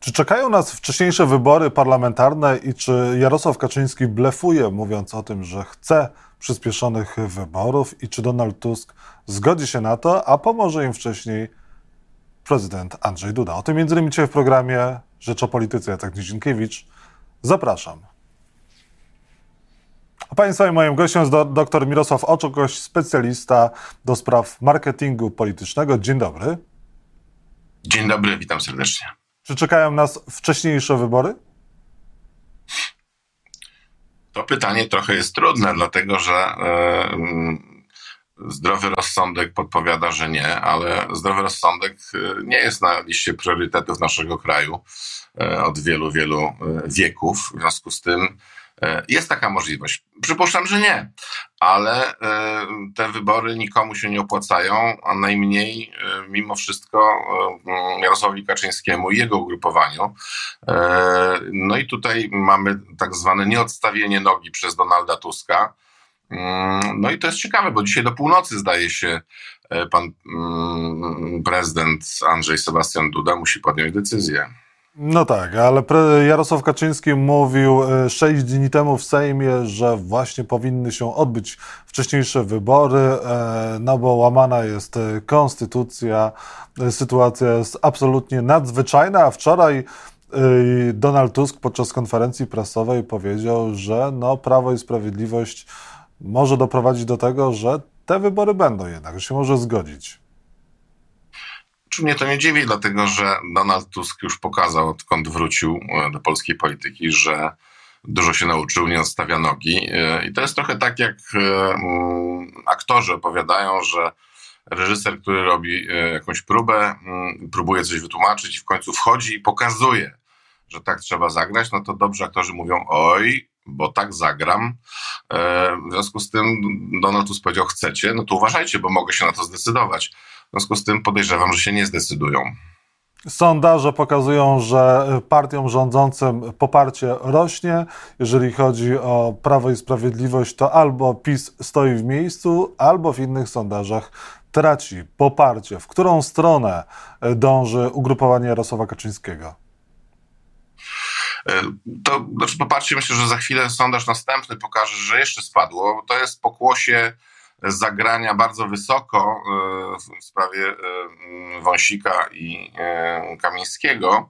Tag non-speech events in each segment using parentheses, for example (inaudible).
Czy czekają nas wcześniejsze wybory parlamentarne i czy Jarosław Kaczyński blefuje, mówiąc o tym, że chce przyspieszonych wyborów i czy Donald Tusk zgodzi się na to, a pomoże im wcześniej prezydent Andrzej Duda? O tym między innymi dzisiaj w programie Rzecz o Polityce. Jacek Nizinkiewicz. Zapraszam. A Państwa i moim gościem jest do, dr Mirosław Oczokoś, specjalista do spraw marketingu politycznego. Dzień dobry. Dzień dobry, witam serdecznie. Czy czekają nas wcześniejsze wybory? To pytanie trochę jest trudne, dlatego że e, zdrowy rozsądek podpowiada, że nie, ale zdrowy rozsądek e, nie jest na liście priorytetów naszego kraju e, od wielu, wielu wieków. W związku z tym jest taka możliwość. Przypuszczam, że nie, ale e, te wybory nikomu się nie opłacają, a najmniej e, mimo wszystko Jarosławowi Kaczyńskiemu i jego ugrupowaniu. No i tutaj mamy tak zwane nieodstawienie nogi przez Donalda Tuska. Mm, no i to jest ciekawe, bo dzisiaj do północy zdaje się pan mm, prezydent Andrzej Sebastian Duda musi podjąć decyzję. No tak, ale Jarosław Kaczyński mówił e, sześć dni temu w Sejmie, że właśnie powinny się odbyć wcześniejsze wybory, e, no bo łamana jest e, konstytucja, sytuacja jest absolutnie nadzwyczajna, a wczoraj Donald Tusk podczas konferencji prasowej powiedział, że no, Prawo i Sprawiedliwość może doprowadzić do tego, że te wybory będą jednak, że się może zgodzić. Czy mnie to nie dziwi, dlatego że Donald Tusk już pokazał, odkąd wrócił e, do polskiej polityki, że dużo się nauczył, nie odstawia nogi. E, I to jest trochę tak, jak e, mm, aktorzy opowiadają, że reżyser, który robi jakąś próbę, mm, próbuje coś wytłumaczyć i w końcu wchodzi i pokazuje, że tak trzeba zagrać, no to dobrze aktorzy mówią, oj, bo tak zagram. W związku z tym Donald Tusk powiedział, chcecie, no to uważajcie, bo mogę się na to zdecydować. W związku z tym podejrzewam, że się nie zdecydują. Sondaże pokazują, że partiom rządzącym poparcie rośnie. Jeżeli chodzi o Prawo i Sprawiedliwość, to albo PiS stoi w miejscu, albo w innych sondażach traci poparcie. W którą stronę dąży ugrupowanie Jarosława Kaczyńskiego? E, to znaczy popatrzcie, myślę, że za chwilę sondaż następny pokaże, że jeszcze spadło. To jest pokłosie zagrania bardzo wysoko e, w sprawie e, Wąsika i e, Kamińskiego,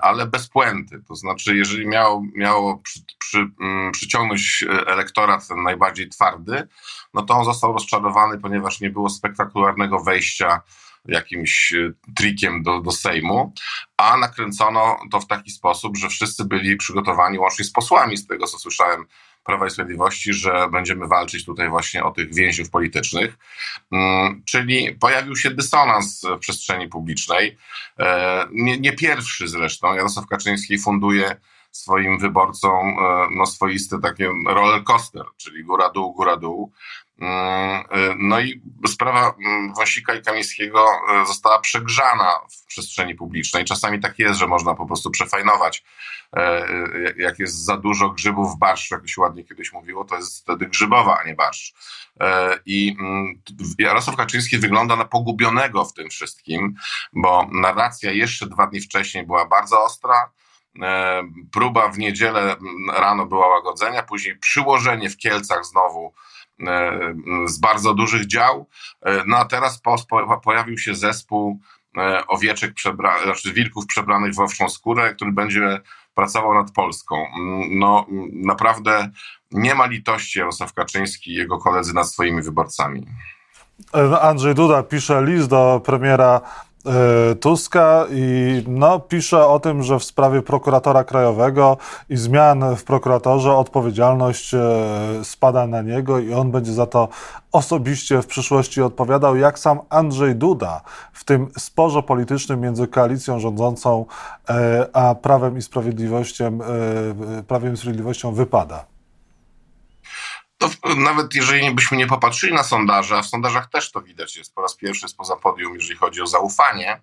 ale bez puenty. To znaczy, jeżeli miało, miało przy, przy, przyciągnąć elektorat ten najbardziej twardy, no to on został rozczarowany, ponieważ nie było spektakularnego wejścia jakimś trikiem do, do Sejmu, a nakręcono to w taki sposób, że wszyscy byli przygotowani, łącznie z posłami, z tego co słyszałem Prawa i Sprawiedliwości, że będziemy walczyć tutaj właśnie o tych więźniów politycznych. Mm, czyli pojawił się dysonans w przestrzeni publicznej. E, nie, nie pierwszy zresztą. Jarosław Kaczyński funduje swoim wyborcom e, no, swoisty taki roller coaster, czyli góra-dół, góra-dół. Mm, no i sprawa mm, Wąsika i Kamińskiego y, została przegrzana w przestrzeni publicznej. Czasami tak jest, że można po prostu przefajnować. E, y, jak jest za dużo grzybów w barszczu, jak się ładnie kiedyś mówiło, to jest wtedy grzybowa, a nie barszcz. E, I mm, Jarosław Kaczyński wygląda na pogubionego w tym wszystkim, bo narracja jeszcze dwa dni wcześniej była bardzo ostra, e, próba w niedzielę rano była łagodzenia, później przyłożenie w Kielcach znowu E, z bardzo dużych dział. E, no a teraz po, po, pojawił się zespół e, owieczek, przebra, znaczy wilków przebranych w owczą skórę, który będzie pracował nad Polską. Mm, no naprawdę nie ma litości Jarosław Kaczyński i jego koledzy nad swoimi wyborcami. Andrzej Duda pisze list do premiera E, Tuska i no, pisze o tym, że w sprawie prokuratora krajowego i zmian w prokuratorze odpowiedzialność e, spada na niego i on będzie za to osobiście w przyszłości odpowiadał, jak sam Andrzej Duda w tym sporze politycznym między koalicją rządzącą e, a Prawem i Sprawiedliwością, Prawem i Sprawiedliwością wypada to nawet jeżeli byśmy nie popatrzyli na sondaże, a w sondażach też to widać, jest po raz pierwszy spoza podium, jeżeli chodzi o zaufanie,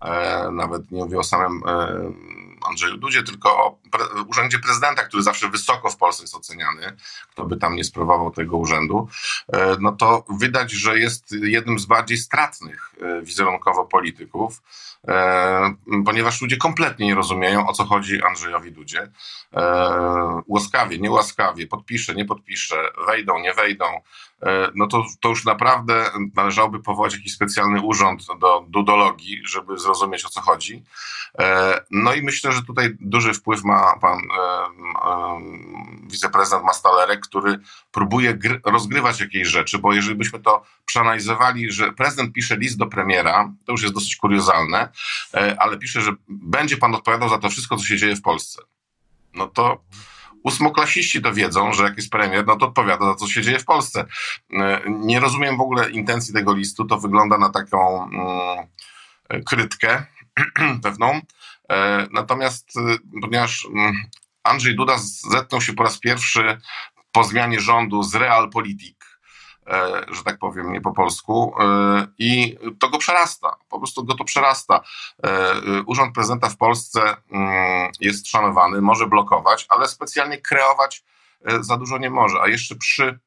e, nawet nie mówię o samym e, Andrzeju Dudzie, tylko o pre urzędzie prezydenta, który zawsze wysoko w Polsce jest oceniany, kto by tam nie sprawował tego urzędu, e, no to widać, że jest jednym z bardziej stratnych e, wizerunkowo polityków, e, ponieważ ludzie kompletnie nie rozumieją, o co chodzi Andrzejowi Dudzie. Łaskawie, niełaskawie, podpisze, nie podpisze, wejdą, nie wejdą, no to, to już naprawdę należałoby powołać jakiś specjalny urząd do dudologii, żeby zrozumieć, o co chodzi. No i myślę, że tutaj duży wpływ ma pan wiceprezydent Mastalerek, który próbuje rozgrywać jakieś rzeczy, bo jeżeli byśmy to przeanalizowali, że prezydent pisze list do premiera, to już jest dosyć kuriozalne, e, ale pisze, że będzie pan odpowiadał za to wszystko, co się dzieje w Polsce. No to ósmoklasiści to wiedzą, że jak jest premier, no to odpowiada za co się dzieje w Polsce. E, nie rozumiem w ogóle intencji tego listu, to wygląda na taką mm, krytkę (clears throat) pewną. E, natomiast ponieważ mm, Andrzej Duda zetknął się po raz pierwszy po zmianie rządu z realpolitik, e, że tak powiem, nie po polsku, e, i to go przerasta, po prostu go to przerasta. E, urząd prezydenta w Polsce mm, jest szanowany, może blokować, ale specjalnie kreować za dużo nie może, a jeszcze przy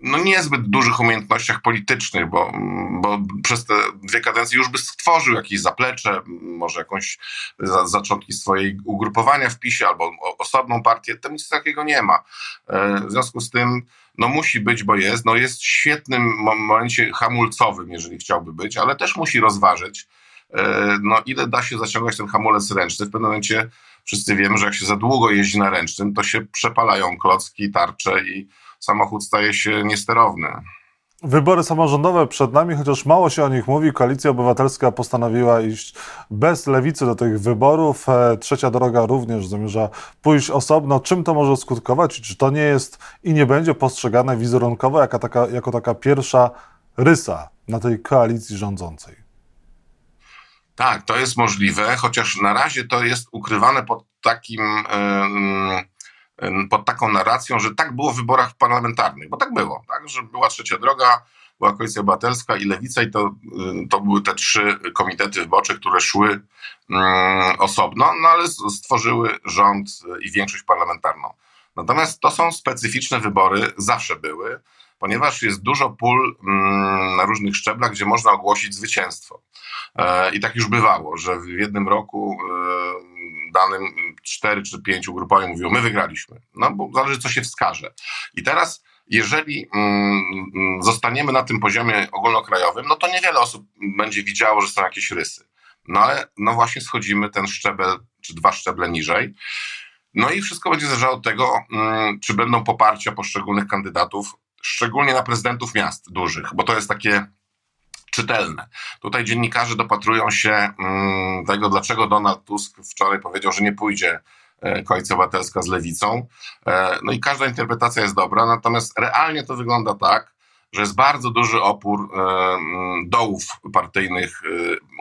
no niezbyt dużych umiejętnościach politycznych, bo, bo przez te dwie kadencje już by stworzył jakieś zaplecze, może jakąś za, zaczątki swojej ugrupowania w PiSie albo osobną partię, tam nic takiego nie ma. E, w związku z tym no musi być, bo jest, no jest w świetnym momencie hamulcowym, jeżeli chciałby być, ale też musi rozważyć, e, no ile da się zaciągać ten hamulec ręczny. W pewnym momencie wszyscy wiemy, że jak się za długo jeździ na ręcznym, to się przepalają klocki, tarcze i samochód staje się niesterowny. Wybory samorządowe przed nami, chociaż mało się o nich mówi. Koalicja Obywatelska postanowiła iść bez lewicy do tych wyborów. E, Trzecia droga również zamierza pójść osobno. Czym to może skutkować czy to nie jest i nie będzie postrzegane wizerunkowo jako taka, jako taka pierwsza rysa na tej koalicji rządzącej? Tak, to jest możliwe, chociaż na razie to jest ukrywane pod takim. Yy pod taką narracją, że tak było w wyborach parlamentarnych, bo tak było, tak, że była trzecia droga, była Koalicja Obywatelska i Lewica i to, to były te trzy komitety wyborcze, które szły mm, osobno, no ale stworzyły rząd i większość parlamentarną. Natomiast to są specyficzne wybory, zawsze były, ponieważ jest dużo pól mm, na różnych szczeblach, gdzie można ogłosić zwycięstwo. E, I tak już bywało, że w jednym roku e, danym cztery czy pięć ugrupowań mówiło, my wygraliśmy. No bo zależy, co się wskaże. I teraz, jeżeli mm, mm, zostaniemy na tym poziomie ogólnokrajowym, no to niewiele osób będzie widziało, że są jakieś rysy. No ale no właśnie schodzimy ten szczebel, czy dwa szczeble niżej. No i wszystko będzie zależało od tego, mm, czy będą poparcia poszczególnych kandydatów, szczególnie na prezydentów miast dużych, bo to jest takie czytelne. Tutaj dziennikarze dopatrują się mm, tego, dlaczego Donald Tusk wczoraj powiedział, że nie pójdzie e, Koalicja Obywatelska z lewicą. E, no i każda interpretacja jest dobra, natomiast realnie to wygląda tak, że jest bardzo duży opór e, mm, dołów partyjnych,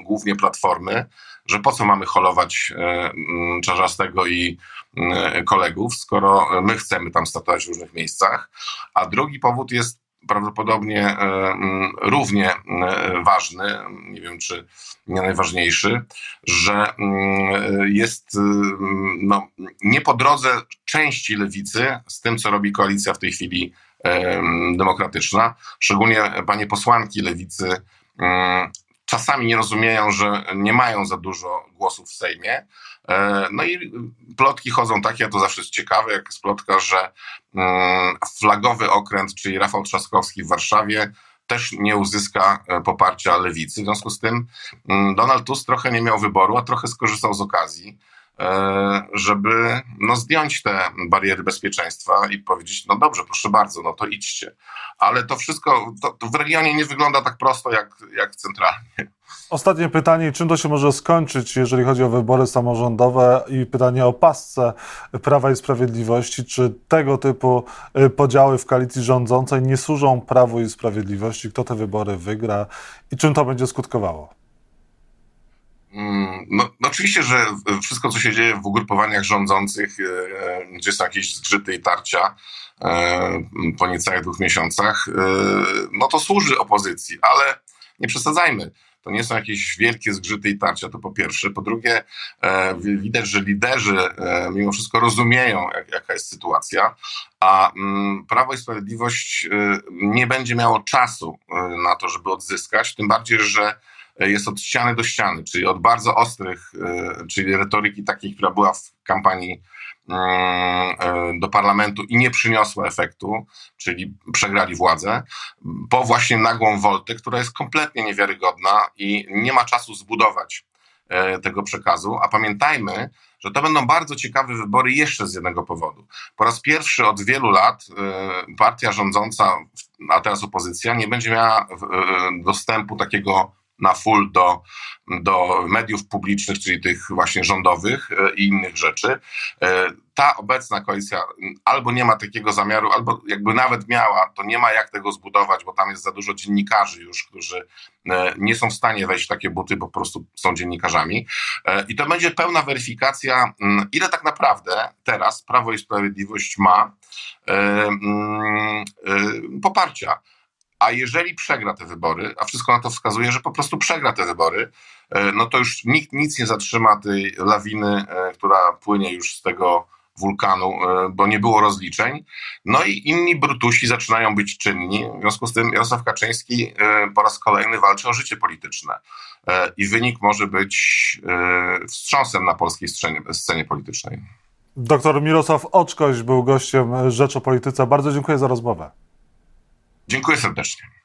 głównie Platformy, że po co mamy holować mm, Czarzastego i kolegów, skoro my chcemy tam startować w różnych miejscach. A drugi powód jest prawdopodobnie e, mm, równie e, ważny, nie wiem czy nie najważniejszy, że mm, jest mm, no, nie po drodze części lewicy z tym, co robi koalicja w tej chwili e, demokratyczna. Szczególnie panie posłanki lewicy czasami nie rozumieją, że nie mają za dużo głosów w Sejmie. E, no i plotki chodzą takie, to zawsze jest ciekawe, jak jest plotka, że mm, flagowy okręt, czyli Rafał Trzaskowski w Warszawie, też nie uzyska e, poparcia lewicy. W związku z tym mm, Donald Tusk trochę nie miał wyboru, a trochę skorzystał z okazji. E, żeby no, zdjąć te bariery bezpieczeństwa i powiedzieć, no dobrze, proszę bardzo, no to idźcie. Ale to wszystko to, to w regionie nie wygląda tak prosto jak, jak centralnie. Ostatnie pytanie, czym to się może skończyć, jeżeli chodzi o wybory samorządowe i pytanie o pasce Prawa i Sprawiedliwości. Czy tego typu y, podziały w koalicji rządzącej nie służą Prawu i Sprawiedliwości? Kto te wybory wygra i czym to będzie skutkowało? Mm, no, no, oczywiście, że wszystko, co się dzieje w ugrupowaniach rządzących, e, e, gdzie są jakieś zgrzyty i tarcia e, po niecałych dwóch miesiącach, no to służy opozycji, ale nie przesadzajmy. to nie są jakieś wielkie zgrzyty i tarcia, to po pierwsze. Po drugie, widać, że liderzy mimo wszystko rozumieją, jaka jest sytuacja, a mm, Prawo i Sprawiedliwość nie będzie miało czasu na to, żeby odzyskać, tym bardziej, że jest od ściany do ściany, czyli od bardzo ostrych, e, czyli retoryki takiej, która była w kampanii mm, e, do parlamentu i nie przyniosła efektu, czyli przegrali władzę, po właśnie nagłą woltę, która jest kompletnie niewiarygodna i nie ma czasu zbudować e, tego przekazu. A pamiętajmy, że to będą bardzo ciekawe wybory jeszcze z jednego powodu. Po raz pierwszy od wielu lat partia rządząca, a teraz opozycja, nie będzie miała dostępu takiego na full do, do mediów publicznych, czyli tych właśnie rządowych e, i innych rzeczy. E, ta obecna koalicja albo nie ma takiego zamiaru, albo jakby nawet miała, to nie ma jak tego zbudować, bo tam jest za dużo dziennikarzy już, którzy e, nie są w stanie wejść w takie buty, bo po prostu są dziennikarzami. I to będzie pełna weryfikacja, ile tak naprawdę teraz Prawo i Sprawiedliwość ma poparcia. A jeżeli przegra te wybory, a wszystko na to wskazuje, że po prostu przegra te wybory, e, no to już nikt nic nie zatrzyma tej lawiny, e, która płynie już z tego wulkanu, e, bo nie było rozliczeń. No i inni brutusi zaczynają być czynni. W związku z tym Jarosław Kaczyński po raz kolejny walczy o życie polityczne. I wynik może być wstrząsem na polskiej scenie, politycznej. Doktor Mirosław Oczkoś był gościem Rzecz o Polityce. Bardzo dziękuję za rozmowę. Dziękuję serdecznie.